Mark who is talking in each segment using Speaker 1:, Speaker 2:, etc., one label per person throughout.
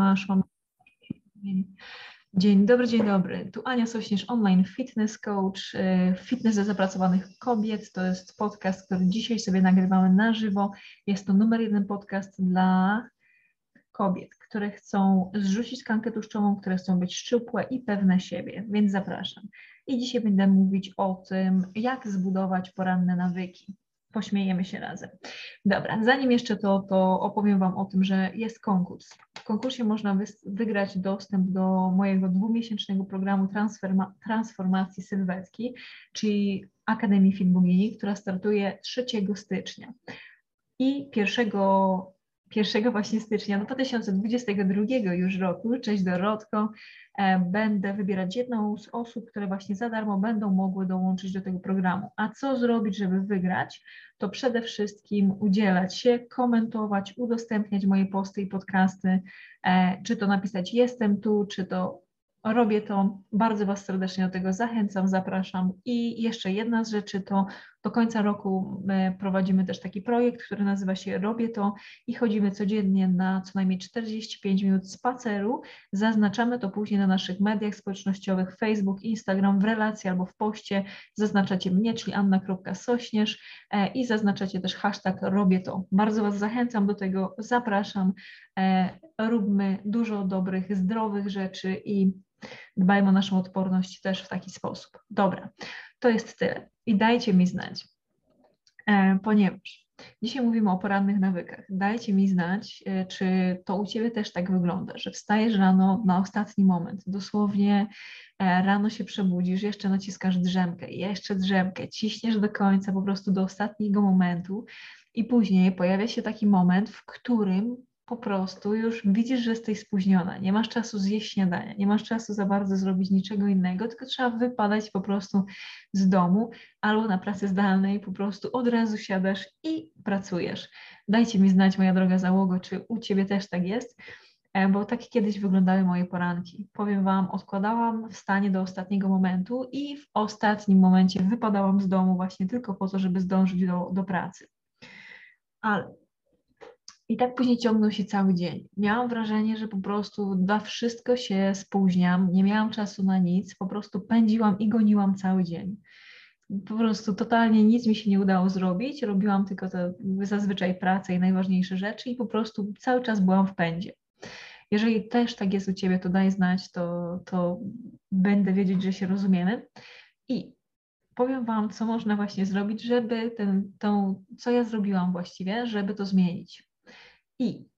Speaker 1: Masz, mam. Dzień dobry, dzień dobry. Tu Ania Sośnierz, online fitness coach, y, fitness dla zapracowanych kobiet. To jest podcast, który dzisiaj sobie nagrywamy na żywo. Jest to numer jeden podcast dla kobiet, które chcą zrzucić tkankę tłuszczową, które chcą być szczupłe i pewne siebie, więc zapraszam. I dzisiaj będę mówić o tym, jak zbudować poranne nawyki pośmiejemy się razem. Dobra, zanim jeszcze to, to opowiem Wam o tym, że jest konkurs. W konkursie można wygrać dostęp do mojego dwumiesięcznego programu transforma transformacji sylwetki, czyli Akademii Film Bogini, która startuje 3 stycznia. I 1 1 właśnie stycznia 2022 już roku, cześć Dorotko, e, będę wybierać jedną z osób, które właśnie za darmo będą mogły dołączyć do tego programu. A co zrobić, żeby wygrać? To przede wszystkim udzielać się, komentować, udostępniać moje posty i podcasty, e, czy to napisać jestem tu, czy to robię to. Bardzo Was serdecznie do tego zachęcam, zapraszam. I jeszcze jedna z rzeczy to do końca roku prowadzimy też taki projekt, który nazywa się Robię to i chodzimy codziennie na co najmniej 45 minut spaceru. Zaznaczamy to później na naszych mediach społecznościowych Facebook, Instagram, w relacji albo w poście. Zaznaczacie mnie, czyli anna.sośnierz e, i zaznaczacie też hashtag Robię to. Bardzo Was zachęcam do tego, zapraszam. E, róbmy dużo dobrych, zdrowych rzeczy i dbajmy o naszą odporność też w taki sposób. Dobra, to jest tyle. I dajcie mi znać, e, ponieważ dzisiaj mówimy o porannych nawykach. Dajcie mi znać, e, czy to u Ciebie też tak wygląda, że wstajesz rano na ostatni moment, dosłownie e, rano się przebudzisz, jeszcze naciskasz drzemkę, jeszcze drzemkę, ciśniesz do końca, po prostu do ostatniego momentu i później pojawia się taki moment, w którym po prostu już widzisz, że jesteś spóźniona, nie masz czasu zjeść śniadania, nie masz czasu za bardzo zrobić niczego innego, tylko trzeba wypadać po prostu z domu albo na pracy zdalnej, po prostu od razu siadasz i pracujesz. Dajcie mi znać, moja droga załogo, czy u Ciebie też tak jest, e, bo tak kiedyś wyglądały moje poranki. Powiem Wam, odkładałam wstanie do ostatniego momentu i w ostatnim momencie wypadałam z domu właśnie tylko po to, żeby zdążyć do, do pracy. Ale i tak później ciągnął się cały dzień. Miałam wrażenie, że po prostu dla wszystko się spóźniam, nie miałam czasu na nic, po prostu pędziłam i goniłam cały dzień. Po prostu totalnie nic mi się nie udało zrobić, robiłam tylko te zazwyczaj pracę i najważniejsze rzeczy i po prostu cały czas byłam w pędzie. Jeżeli też tak jest u Ciebie, to daj znać, to, to będę wiedzieć, że się rozumiemy. I powiem Wam, co można właśnie zrobić, żeby ten, tą, co ja zrobiłam właściwie, żeby to zmienić. I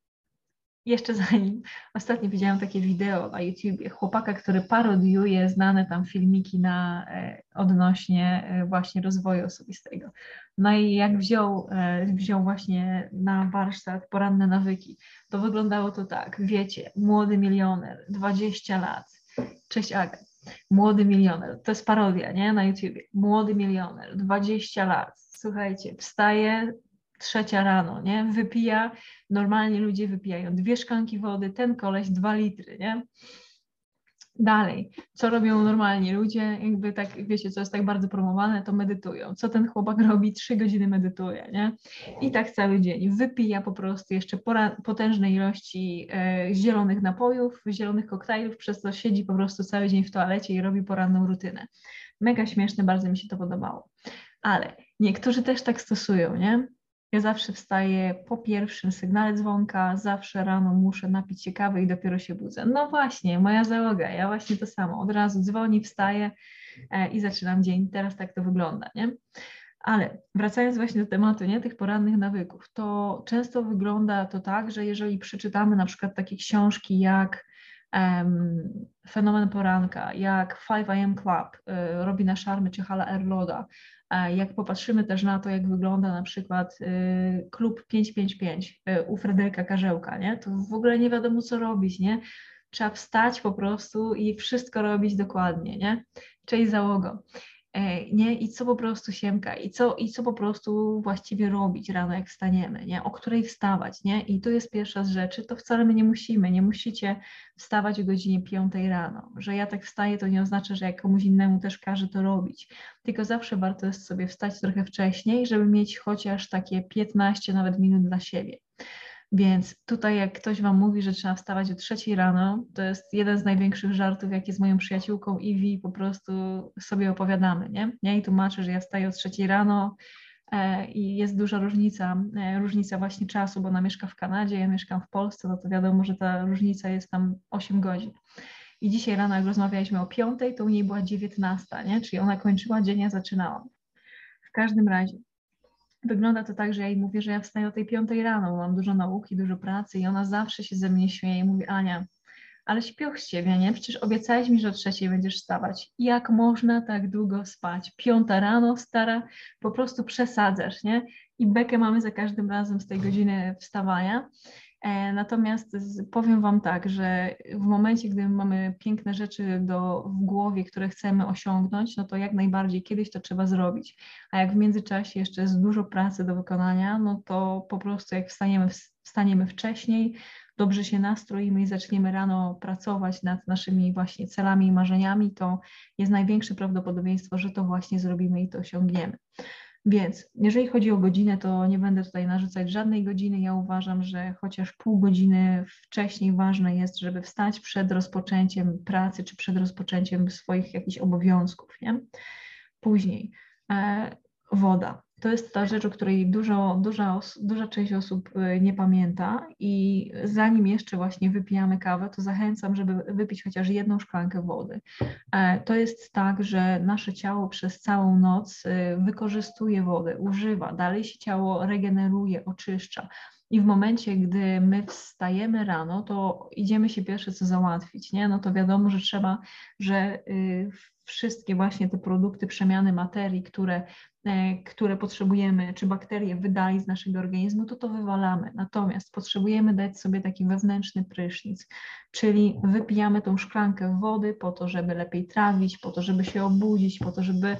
Speaker 1: jeszcze zanim, ostatnio widziałam takie wideo na YouTubie chłopaka, który parodiuje znane tam filmiki na, e, odnośnie e, właśnie rozwoju osobistego. No i jak wziął, e, wziął właśnie na warsztat poranne nawyki, to wyglądało to tak, wiecie, młody milioner, 20 lat, cześć Aga, młody milioner, to jest parodia, nie, na YouTubie, młody milioner, 20 lat, słuchajcie, wstaje, trzecia rano, nie? Wypija, normalnie ludzie wypijają dwie szklanki wody, ten koleś dwa litry, nie? Dalej, co robią normalnie ludzie, jakby tak, wiecie, co jest tak bardzo promowane, to medytują. Co ten chłopak robi? Trzy godziny medytuje, nie? I tak cały dzień. Wypija po prostu jeszcze potężne ilości e, zielonych napojów, zielonych koktajlów, przez co siedzi po prostu cały dzień w toalecie i robi poranną rutynę. Mega śmieszne, bardzo mi się to podobało. Ale niektórzy też tak stosują, nie? Ja zawsze wstaję po pierwszym sygnale dzwonka, zawsze rano muszę napić się kawy i dopiero się budzę. No właśnie, moja załoga, ja właśnie to samo. Od razu dzwoni, wstaję e, i zaczynam dzień. Teraz tak to wygląda, nie? Ale wracając właśnie do tematu nie, tych porannych nawyków, to często wygląda to tak, że jeżeli przeczytamy na przykład takie książki jak um, Fenomen Poranka, jak 5 AM Club y, Robina Sharmy czy Hala Erloda, jak popatrzymy też na to, jak wygląda na przykład y, klub 555 y, u Fryderyka Karzełka, nie? to w ogóle nie wiadomo, co robić, nie? Trzeba wstać po prostu i wszystko robić dokładnie, nie? Cześć załogo. E, nie? I co po prostu siemka, i co, i co po prostu właściwie robić rano, jak wstaniemy, nie? O której wstawać, nie? I to jest pierwsza z rzeczy, to wcale my nie musimy, nie musicie wstawać o godzinie 5 rano. Że ja tak wstaję, to nie oznacza, że jak komuś innemu też każe to robić, tylko zawsze warto jest sobie wstać trochę wcześniej, żeby mieć chociaż takie 15 nawet minut dla siebie. Więc tutaj jak ktoś Wam mówi, że trzeba wstawać o trzeciej rano, to jest jeden z największych żartów, jakie z moją przyjaciółką Iwi po prostu sobie opowiadamy, nie? Ja jej tłumaczę, że ja wstaję o trzeciej rano e, i jest duża różnica, e, różnica właśnie czasu, bo ona mieszka w Kanadzie, ja mieszkam w Polsce, no to wiadomo, że ta różnica jest tam 8 godzin. I dzisiaj rano, jak rozmawialiśmy o piątej, to u niej była 19, nie? Czyli ona kończyła dzień, ja zaczynałam. W każdym razie, wygląda to tak, że ja jej mówię, że ja wstaję o tej piątej rano, mam dużo nauki, dużo pracy i ona zawsze się ze mnie śmieje i mówi, Ania, ale śpioch z ciebie, nie? Przecież obiecałeś mi, że o trzeciej będziesz wstawać. Jak można tak długo spać? Piąta rano, stara, po prostu przesadzasz, nie? I bekę mamy za każdym razem z tej godziny wstawania. E, natomiast powiem Wam tak, że w momencie, gdy mamy piękne rzeczy do, w głowie, które chcemy osiągnąć, no to jak najbardziej kiedyś to trzeba zrobić. A jak w międzyczasie jeszcze jest dużo pracy do wykonania, no to po prostu jak wstaniemy, wstaniemy wcześniej, dobrze się nastroimy i zaczniemy rano pracować nad naszymi właśnie celami i marzeniami, to jest największe prawdopodobieństwo, że to właśnie zrobimy i to osiągniemy. Więc jeżeli chodzi o godzinę, to nie będę tutaj narzucać żadnej godziny. Ja uważam, że chociaż pół godziny wcześniej ważne jest, żeby wstać przed rozpoczęciem pracy czy przed rozpoczęciem swoich jakichś obowiązków. Nie? Później e, woda to jest ta rzecz, o której dużo, duża, duża część osób y, nie pamięta i zanim jeszcze właśnie wypijamy kawę, to zachęcam, żeby wypić chociaż jedną szklankę wody. E, to jest tak, że nasze ciało przez całą noc y, wykorzystuje wodę, używa, dalej się ciało regeneruje, oczyszcza. I w momencie, gdy my wstajemy rano, to idziemy się pierwsze co załatwić, nie? No to wiadomo, że trzeba, że y, wszystkie właśnie te produkty przemiany materii, które które potrzebujemy, czy bakterie wydali z naszego organizmu, to to wywalamy. Natomiast potrzebujemy dać sobie taki wewnętrzny prysznic, czyli wypijamy tą szklankę wody po to, żeby lepiej trawić, po to, żeby się obudzić, po to, żeby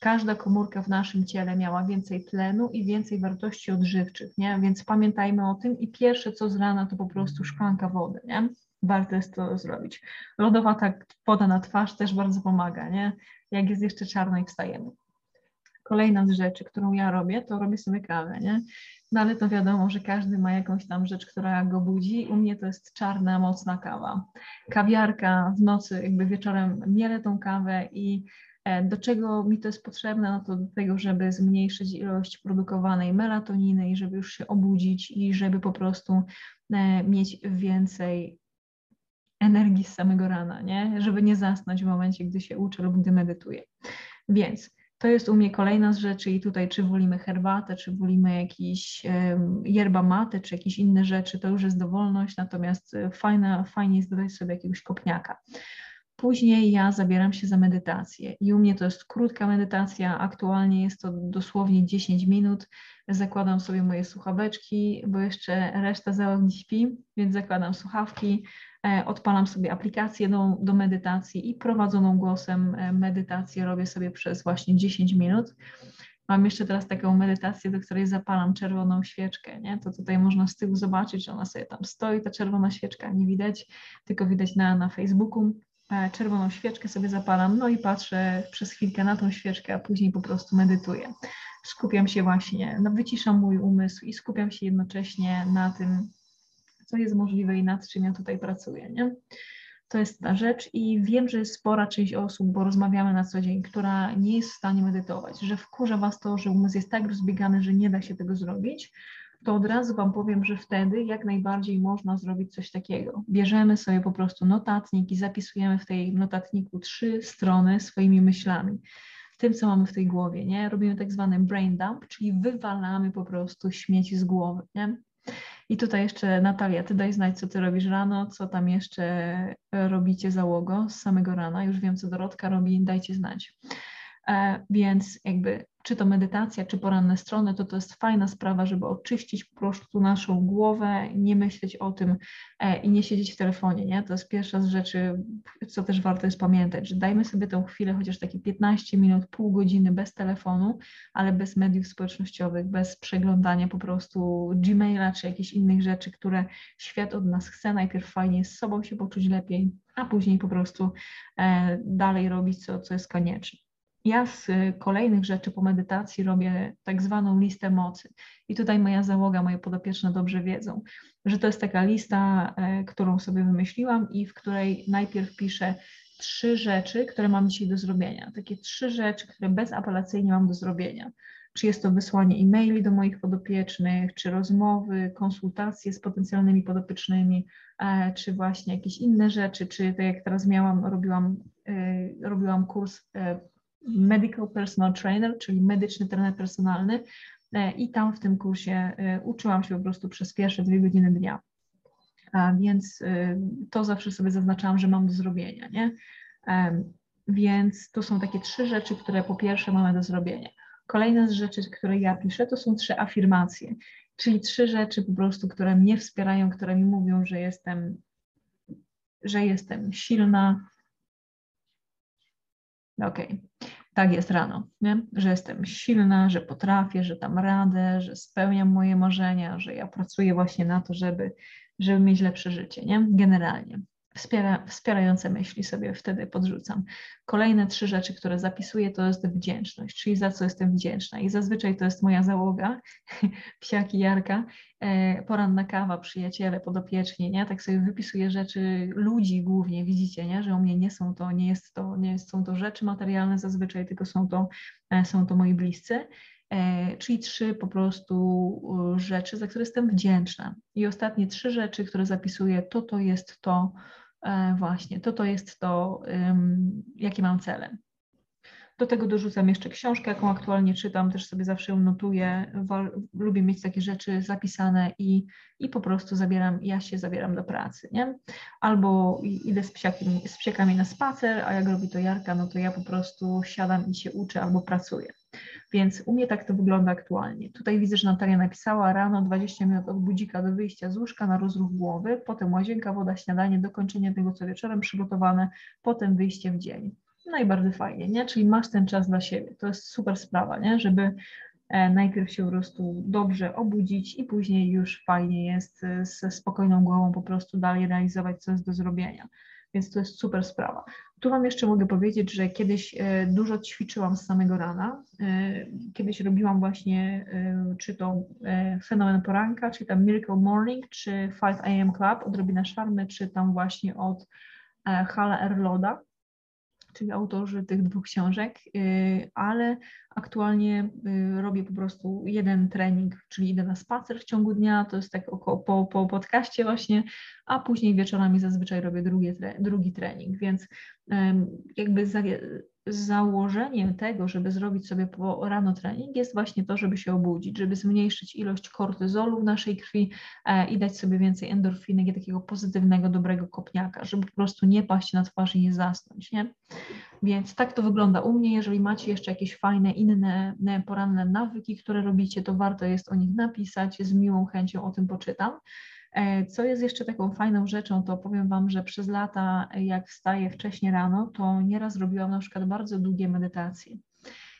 Speaker 1: każda komórka w naszym ciele miała więcej tlenu i więcej wartości odżywczych, nie? Więc pamiętajmy o tym i pierwsze co z rana to po prostu szklanka wody, nie? Warto jest to zrobić. Lodowata woda na twarz też bardzo pomaga, nie? Jak jest jeszcze czarno i wstajemy kolejna z rzeczy, którą ja robię, to robię sobie kawę, nie? No ale to wiadomo, że każdy ma jakąś tam rzecz, która go budzi. U mnie to jest czarna, mocna kawa. Kawiarka w nocy, jakby wieczorem mielę tą kawę i e, do czego mi to jest potrzebne? No to do tego, żeby zmniejszyć ilość produkowanej melatoniny i żeby już się obudzić i żeby po prostu e, mieć więcej energii z samego rana, nie? Żeby nie zasnąć w momencie, gdy się uczę lub gdy medytuję. Więc to jest u mnie kolejna z rzeczy i tutaj czy wolimy herbatę, czy wolimy jakiś yerba mate, czy jakieś inne rzeczy, to już jest dowolność, natomiast e, fajne, fajnie jest dodać sobie jakiegoś kopniaka. Później ja zabieram się za medytację i u mnie to jest krótka medytacja, aktualnie jest to dosłownie 10 minut. Zakładam sobie moje słuchaweczki, bo jeszcze reszta załogi śpi, więc zakładam słuchawki, odpalam sobie aplikację do, do medytacji i prowadzoną głosem e, medytację robię sobie przez właśnie 10 minut. Mam jeszcze teraz taką medytację, do której zapalam czerwoną świeczkę, nie? To tutaj można z tyłu zobaczyć, że ona sobie tam stoi, ta czerwona świeczka, nie widać, tylko widać na, na Facebooku. E, czerwoną świeczkę sobie zapalam, no i patrzę przez chwilkę na tą świeczkę, a później po prostu medytuję. Skupiam się właśnie, no wyciszam mój umysł i skupiam się jednocześnie na tym, co jest możliwe i nad czym ja tutaj pracuję. Nie? To jest ta rzecz i wiem, że jest spora część osób, bo rozmawiamy na co dzień, która nie jest w stanie medytować, że wkurza Was to, że umysł jest tak rozbiegany, że nie da się tego zrobić, to od razu Wam powiem, że wtedy jak najbardziej można zrobić coś takiego. Bierzemy sobie po prostu notatnik i zapisujemy w tej notatniku trzy strony swoimi myślami tym, co mamy w tej głowie, nie? Robimy tak zwany brain dump, czyli wywalamy po prostu śmieci z głowy, nie? I tutaj jeszcze Natalia, ty daj znać, co ty robisz rano, co tam jeszcze robicie załogo z samego rana. Już wiem, co Dorotka robi, dajcie znać. E, więc jakby czy to medytacja, czy poranne strony, to to jest fajna sprawa, żeby oczyścić po prostu naszą głowę, nie myśleć o tym e, i nie siedzieć w telefonie, nie? To jest pierwsza z rzeczy, co też warto jest pamiętać, że dajmy sobie tę chwilę, chociaż takie 15 minut, pół godziny bez telefonu, ale bez mediów społecznościowych, bez przeglądania po prostu Gmaila czy jakichś innych rzeczy, które świat od nas chce. Najpierw fajnie z sobą się poczuć lepiej, a później po prostu e, dalej robić, co, co jest konieczne. Ja z kolejnych rzeczy po medytacji robię tak zwaną listę mocy. I tutaj moja załoga, moje podopieczne dobrze wiedzą, że to jest taka lista, e, którą sobie wymyśliłam i w której najpierw piszę trzy rzeczy, które mam dzisiaj do zrobienia. Takie trzy rzeczy, które bezapelacyjnie mam do zrobienia. Czy jest to wysłanie e-maili do moich podopiecznych, czy rozmowy, konsultacje z potencjalnymi podopiecznymi, e, czy właśnie jakieś inne rzeczy, czy tak jak teraz miałam, robiłam, e, robiłam kurs Medical Personal Trainer, czyli medyczny trener personalny e, i tam w tym kursie e, uczyłam się po prostu przez pierwsze dwie godziny dnia. Więc e, to zawsze sobie zaznaczałam, że mam do zrobienia, nie? Więc to są takie trzy rzeczy, które po pierwsze mamy do zrobienia. Kolejna z rzeczy, które ja piszę, to są trzy afirmacje, czyli trzy rzeczy po prostu, które mnie wspierają, które mi mówią, że jestem, że jestem silna, Okej, okay. tak jest rano, nie? że jestem silna, że potrafię, że dam radę, że spełniam moje marzenia, że ja pracuję właśnie na to, żeby, żeby mieć lepsze życie, nie? Generalnie. Wspiera, wspierające myśli sobie wtedy podrzucam. Kolejne trzy rzeczy, które zapisuję, to jest wdzięczność, czyli za co jestem wdzięczna. I zazwyczaj to jest moja załoga, psiaki Jarka, e, poranna kawa, przyjaciele, podopieczni, nie? Tak sobie wypisuję rzeczy ludzi głównie, widzicie, nie? Że u mnie nie są to, nie jest to, nie są to rzeczy materialne zazwyczaj, tylko są to, e, są to moi bliscy. E, czyli trzy po prostu rzeczy, za które jestem wdzięczna. I ostatnie trzy rzeczy, które zapisuję, to to jest to, właśnie, to to jest to, jakie mam cele. Do tego dorzucam jeszcze książkę, jaką aktualnie czytam, też sobie zawsze ją notuję. Lubię mieć takie rzeczy zapisane i, i po prostu zabieram, ja się zabieram do pracy, nie? Albo idę z, psiakiem, z psiakami na spacer, a jak robi to Jarka, no to ja po prostu siadam i się uczę albo pracuję. Więc u mnie tak to wygląda aktualnie. Tutaj widzę, że Natalia napisała rano 20 minut od budzika do wyjścia z łóżka na rozruch głowy, potem łazienka, woda, śniadanie, dokończenie tego, co wieczorem przygotowane, potem wyjście w dzień. No i bardzo fajnie, nie? Czyli masz ten czas dla siebie. To jest super sprawa, nie? Żeby e, najpierw się po prostu dobrze obudzić i później już fajnie jest e, ze spokojną głową po prostu dalej realizować, co jest do zrobienia więc to jest super sprawa. Tu Wam jeszcze mogę powiedzieć, że kiedyś e, dużo ćwiczyłam z samego rana. E, kiedyś robiłam właśnie e, czy to Fenomen Poranka, czy tam Miracle Morning, czy 5 AM Club, odrobina szarmy, czy tam właśnie od Hala Erloda czyli autorzy tych dwóch książek, y, ale aktualnie y, robię po prostu jeden trening, czyli idę na spacer w ciągu dnia, to jest tak około, po, po podcaście właśnie, a później wieczorami zazwyczaj robię drugi, drugi trening, więc jakby założeniem tego, żeby zrobić sobie po rano trening jest właśnie to, żeby się obudzić, żeby zmniejszyć ilość kortyzolu w naszej krwi e, i dać sobie więcej endorfiny i takiego pozytywnego, dobrego kopniaka, żeby po prostu nie paść na twarz i nie zasnąć, nie? Więc tak to wygląda u mnie. Jeżeli macie jeszcze jakieś fajne, inne poranne nawyki, które robicie, to warto jest o nich napisać, z miłą chęcią o tym poczytam. E, co jest jeszcze taką fajną rzeczą, to powiem Wam, że przez lata, jak wstaję wcześnie rano, to nieraz robiłam na przykład bardzo długie medytacje.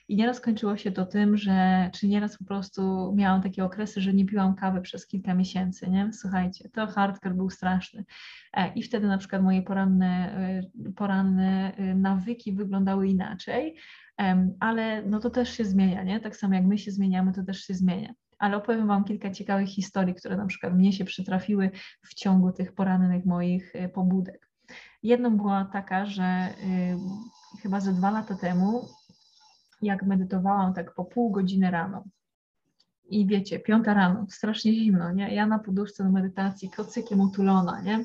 Speaker 1: I nieraz kończyło się to tym, że, czy nieraz po prostu miałam takie okresy, że nie piłam kawy przez kilka miesięcy, nie? Słuchajcie, to hardcore był straszny. E, I wtedy na przykład moje poranne, e, poranne nawyki wyglądały inaczej, ale no to też się zmienia, nie? Tak samo jak my się zmieniamy, to też się zmienia ale opowiem Wam kilka ciekawych historii, które na przykład mnie się przytrafiły w ciągu tych porannych moich e, pobudek. Jedną była taka, że y, chyba ze dwa lata temu, jak medytowałam tak po pół godziny rano, i wiecie, piąta rano, strasznie zimno, nie? Ja na poduszce do medytacji, kocykiem utulona, nie?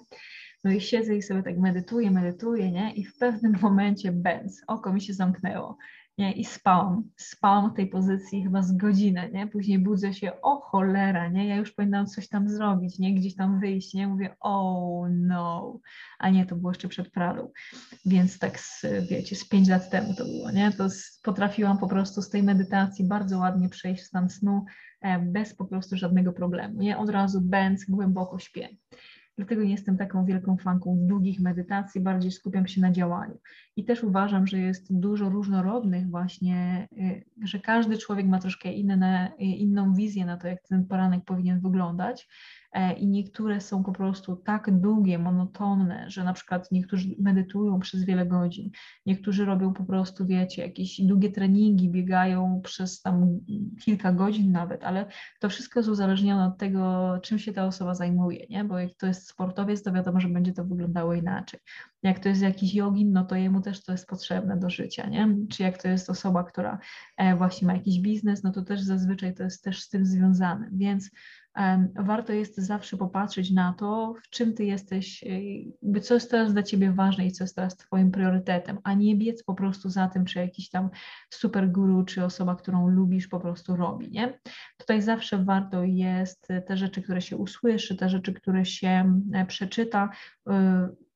Speaker 1: No i siedzę i sobie tak medytuję, medytuję, nie? I w pewnym momencie bęc, oko mi się zamknęło nie? I spałam. Spałam w tej pozycji chyba z godzinę, nie? Później budzę się, o cholera, nie? Ja już powinnam coś tam zrobić, nie? Gdzieś tam wyjść, nie? Mówię, oh no. A nie, to było jeszcze przed Pradą. Więc tak, z, wiecie, z pięć lat temu to było, nie? To z, potrafiłam po prostu z tej medytacji bardzo ładnie przejść w stan snu e, bez po prostu żadnego problemu, nie? Od razu bęc, głęboko śpię. Dlatego nie jestem taką wielką fanką długich medytacji, bardziej skupiam się na działaniu. I też uważam, że jest dużo różnorodnych właśnie, y, że każdy człowiek ma troszkę inne, inną wizję na to, jak ten poranek powinien wyglądać. E, i niektóre są po prostu tak długie, monotonne, że na przykład niektórzy medytują przez wiele godzin, niektórzy robią po prostu, wiecie, jakieś długie treningi, biegają przez tam kilka godzin nawet, ale to wszystko jest uzależnione od tego, czym się ta osoba zajmuje, nie? Bo jak to jest sportowiec, to wiadomo, że będzie to wyglądało inaczej. Jak to jest jakiś jogin, no to jemu też to jest potrzebne do życia, nie? Czy jak to jest osoba, która e, właśnie ma jakiś biznes, no to też zazwyczaj to jest też z tym związane, więc warto jest zawsze popatrzeć na to, w czym ty jesteś, y, co jest teraz dla ciebie ważne i co jest teraz twoim priorytetem, a nie biec po prostu za tym, czy jakiś tam super guru, czy osoba, którą lubisz, po prostu robi, nie? Tutaj zawsze warto jest te rzeczy, które się usłyszy, te rzeczy, które się e, przeczyta, y,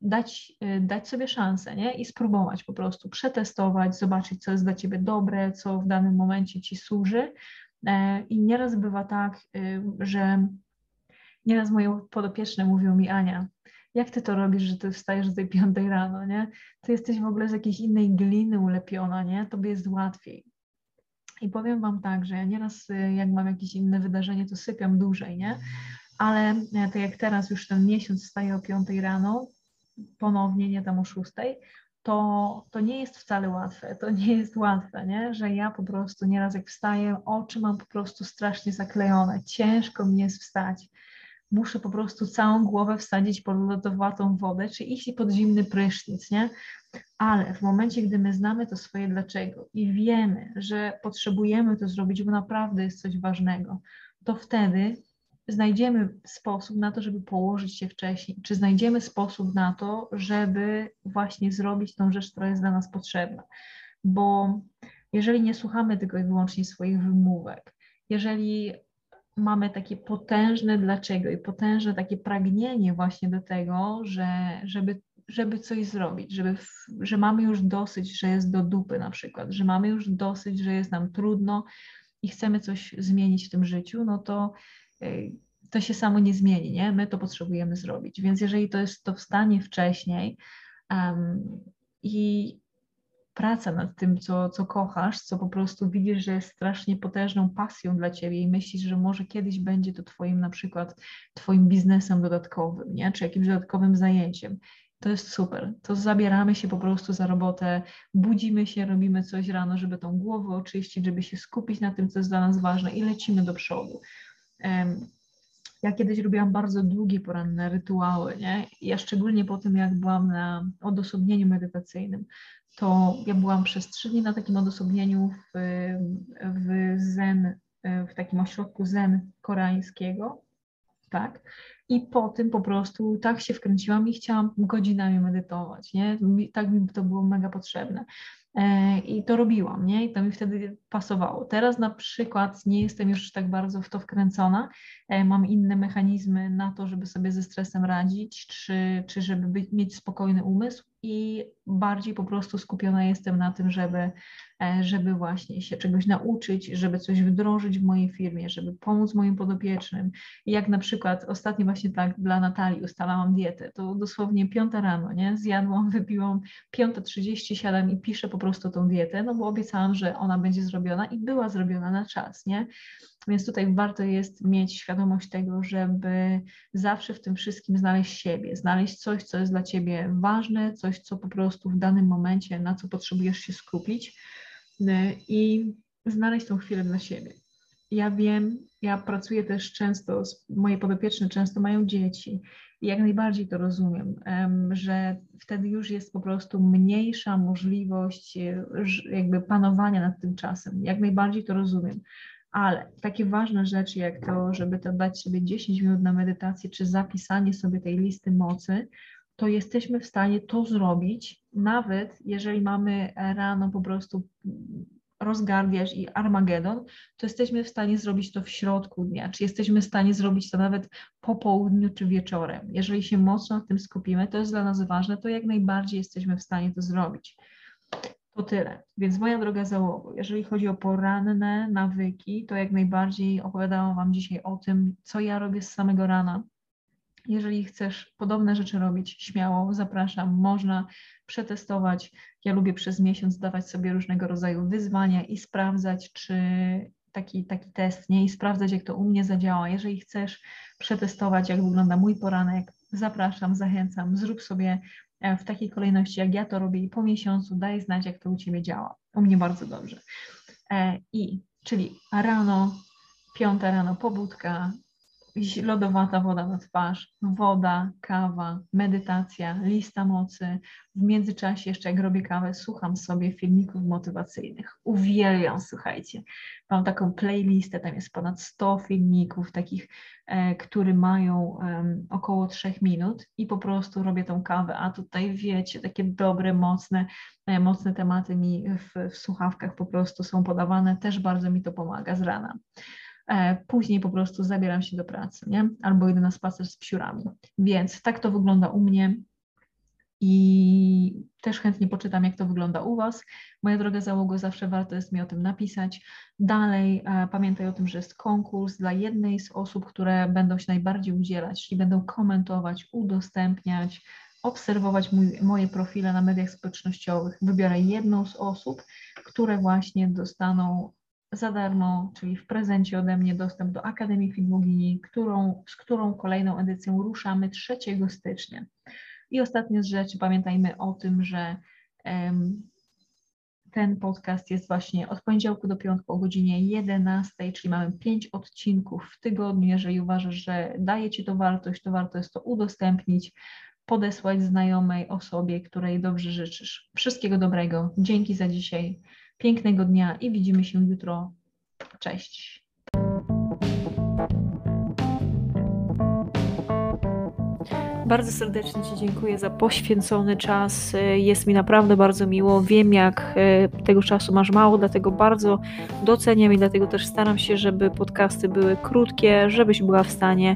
Speaker 1: dać, dać sobie szansę, nie? I spróbować po prostu, przetestować, zobaczyć, co jest dla ciebie dobre, co w danym momencie ci służy, E, I nieraz bywa tak, y, że nieraz moje podopieczne mówią mi, Ania, jak ty to robisz, że ty wstajesz do tej piątej rano, nie? Ty jesteś w ogóle z jakiejś innej gliny ulepiona, nie? Tobie jest łatwiej. I powiem wam tak, że ja nieraz y, jak mam jakieś inne wydarzenie, to sypiam dłużej, nie? Ale e, tak jak teraz już ten miesiąc wstaję o piątej rano, ponownie, nie tam o szóstej, to, to nie jest wcale łatwe, to nie jest łatwe, nie? że ja po prostu nieraz jak wstaję, oczy mam po prostu strasznie zaklejone, ciężko mi jest wstać. Muszę po prostu całą głowę wsadzić pod lodowatą wodę, czy iść pod zimny prysznic, nie? Ale w momencie, gdy my znamy to swoje dlaczego i wiemy, że potrzebujemy to zrobić, bo naprawdę jest coś ważnego, to wtedy znajdziemy sposób na to, żeby położyć się wcześniej, czy znajdziemy sposób na to, żeby właśnie zrobić tą rzecz, która jest dla nas potrzebna. Bo jeżeli nie słuchamy tylko i wyłącznie swoich wymówek, jeżeli mamy takie potężne dlaczego i potężne takie pragnienie właśnie do tego, że, żeby, żeby coś zrobić, żeby, że mamy już dosyć, że jest do dupy na przykład, że mamy już dosyć, że jest nam trudno i chcemy coś zmienić w tym życiu, no to to się samo nie zmieni, nie? My to potrzebujemy zrobić. Więc jeżeli to jest to wstanie wcześniej um, i praca nad tym, co, co kochasz, co po prostu widzisz, że jest strasznie potężną pasją dla ciebie i myślisz, że może kiedyś będzie to twoim na przykład twoim biznesem dodatkowym, nie? Czy jakimś dodatkowym zajęciem. To jest super. To zabieramy się po prostu za robotę, budzimy się, robimy coś rano, żeby tą głowę oczyścić, żeby się skupić na tym, co jest dla nas ważne i lecimy do przodu. Ja kiedyś robiłam bardzo długie poranne rytuały, nie? Ja szczególnie po tym, jak byłam na odosobnieniu medytacyjnym, to ja byłam przez trzy dni na takim odosobnieniu w, w zen, w takim ośrodku zen koreańskiego, tak? I po tym po prostu tak się wkręciłam i chciałam godzinami medytować, nie? Tak mi to było mega potrzebne. E, I to robiłam, nie? I to mi wtedy pasowało. Teraz na przykład nie jestem już tak bardzo w to wkręcona. E, mam inne mechanizmy na to, żeby sobie ze stresem radzić, czy, czy żeby być, mieć spokojny umysł i bardziej po prostu skupiona jestem na tym, żeby, e, żeby właśnie się czegoś nauczyć, żeby coś wdrożyć w mojej firmie, żeby pomóc moim podopiecznym. Jak na przykład ostatnio właśnie tak dla Natalii ustalałam dietę, to dosłownie piąta rano, nie? Zjadłam, wypiłam, piąta trzydzieści siadam i piszę po prostu tą dietę, no bo obiecałam, że ona będzie zrobiona i była zrobiona na czas, nie? Więc tutaj warto jest mieć świadomość tego, żeby zawsze w tym wszystkim znaleźć siebie, znaleźć coś, co jest dla ciebie ważne, coś, co po prostu w danym momencie, na co potrzebujesz się skupić y, i znaleźć tą chwilę dla siebie. ja wiem, ja pracuję też często, moje podopieczne często mają dzieci i jak najbardziej to rozumiem, że wtedy już jest po prostu mniejsza możliwość e, jakby panowania nad tym czasem. Jak najbardziej to rozumiem. Ale takie ważne rzeczy jak to, żeby to dać sobie 10 minut na medytację, czy zapisanie sobie tej listy mocy, to jesteśmy w stanie to zrobić, nawet jeżeli mamy rano po prostu rozgardiasz i Armagedon, to jesteśmy w stanie zrobić to w środku dnia, czy jesteśmy w stanie zrobić to nawet po południu czy wieczorem. Jeżeli się mocno na tym skupimy, to jest dla nas ważne, to jak najbardziej jesteśmy w stanie to zrobić. To tyle. Więc moja droga załogo, jeżeli chodzi o poranne nawyki, to jak najbardziej opowiadałam Wam dzisiaj o tym, co ja robię z samego rana. Jeżeli chcesz podobne rzeczy robić, śmiało zapraszam. Można przetestować. Ja lubię przez miesiąc dawać sobie różnego rodzaju wyzwania i sprawdzać, czy taki, taki test, nie? I sprawdzać, jak to u mnie zadziała. Jeżeli chcesz przetestować, jak wygląda mój poranek, zapraszam, zachęcam, zrób sobie w takiej kolejności, jak ja to robię i po miesiącu daj znać, jak to u Ciebie działa. U mnie bardzo dobrze. E, I, czyli rano, piąta rano pobudka, lodowata woda na twarz, woda, kawa, medytacja, lista mocy. W międzyczasie jeszcze jak robię kawę, słucham sobie filmików motywacyjnych. Uwielbiam, słuchajcie. Mam taką playlistę, tam jest ponad 100 filmików takich, e, które mają e, około 3 minut i po prostu robię tą kawę, a tutaj wiecie, takie dobre, mocne, e, mocne tematy mi w, w słuchawkach po prostu są podawane, też bardzo mi to pomaga z rana. E, później po prostu zabieram się do pracy, nie? Albo idę na spacer z psiurami. Więc tak to wygląda u mnie i też chętnie poczytam, jak to wygląda u Was. Moja droga załogo, zawsze warto jest mi o tym napisać. Dalej e, pamiętaj o tym, że jest konkurs dla jednej z osób, które będą się najbardziej udzielać, czyli będą komentować, udostępniać, obserwować mój, moje profile na mediach społecznościowych. Wybiorę jedną z osób, które właśnie dostaną za darmo, czyli w prezencie ode mnie dostęp do Akademii Filmogini, którą, z którą kolejną edycją ruszamy 3 stycznia. I ostatnia z rzeczy, pamiętajmy o tym, że um, ten podcast jest właśnie od poniedziałku do piątku o godzinie 11, czyli mamy 5 odcinków w tygodniu. Jeżeli uważasz, że daje Ci to wartość, to warto jest to udostępnić, podesłać znajomej osobie, której dobrze życzysz. Wszystkiego dobrego. Dzięki za dzisiaj. Pięknego dnia i widzimy się jutro. Cześć. Bardzo serdecznie Ci dziękuję za poświęcony czas. Jest mi naprawdę bardzo miło. Wiem, jak e, tego czasu masz mało, dlatego bardzo doceniam i dlatego też staram się, żeby podcasty były krótkie, żebyś była w stanie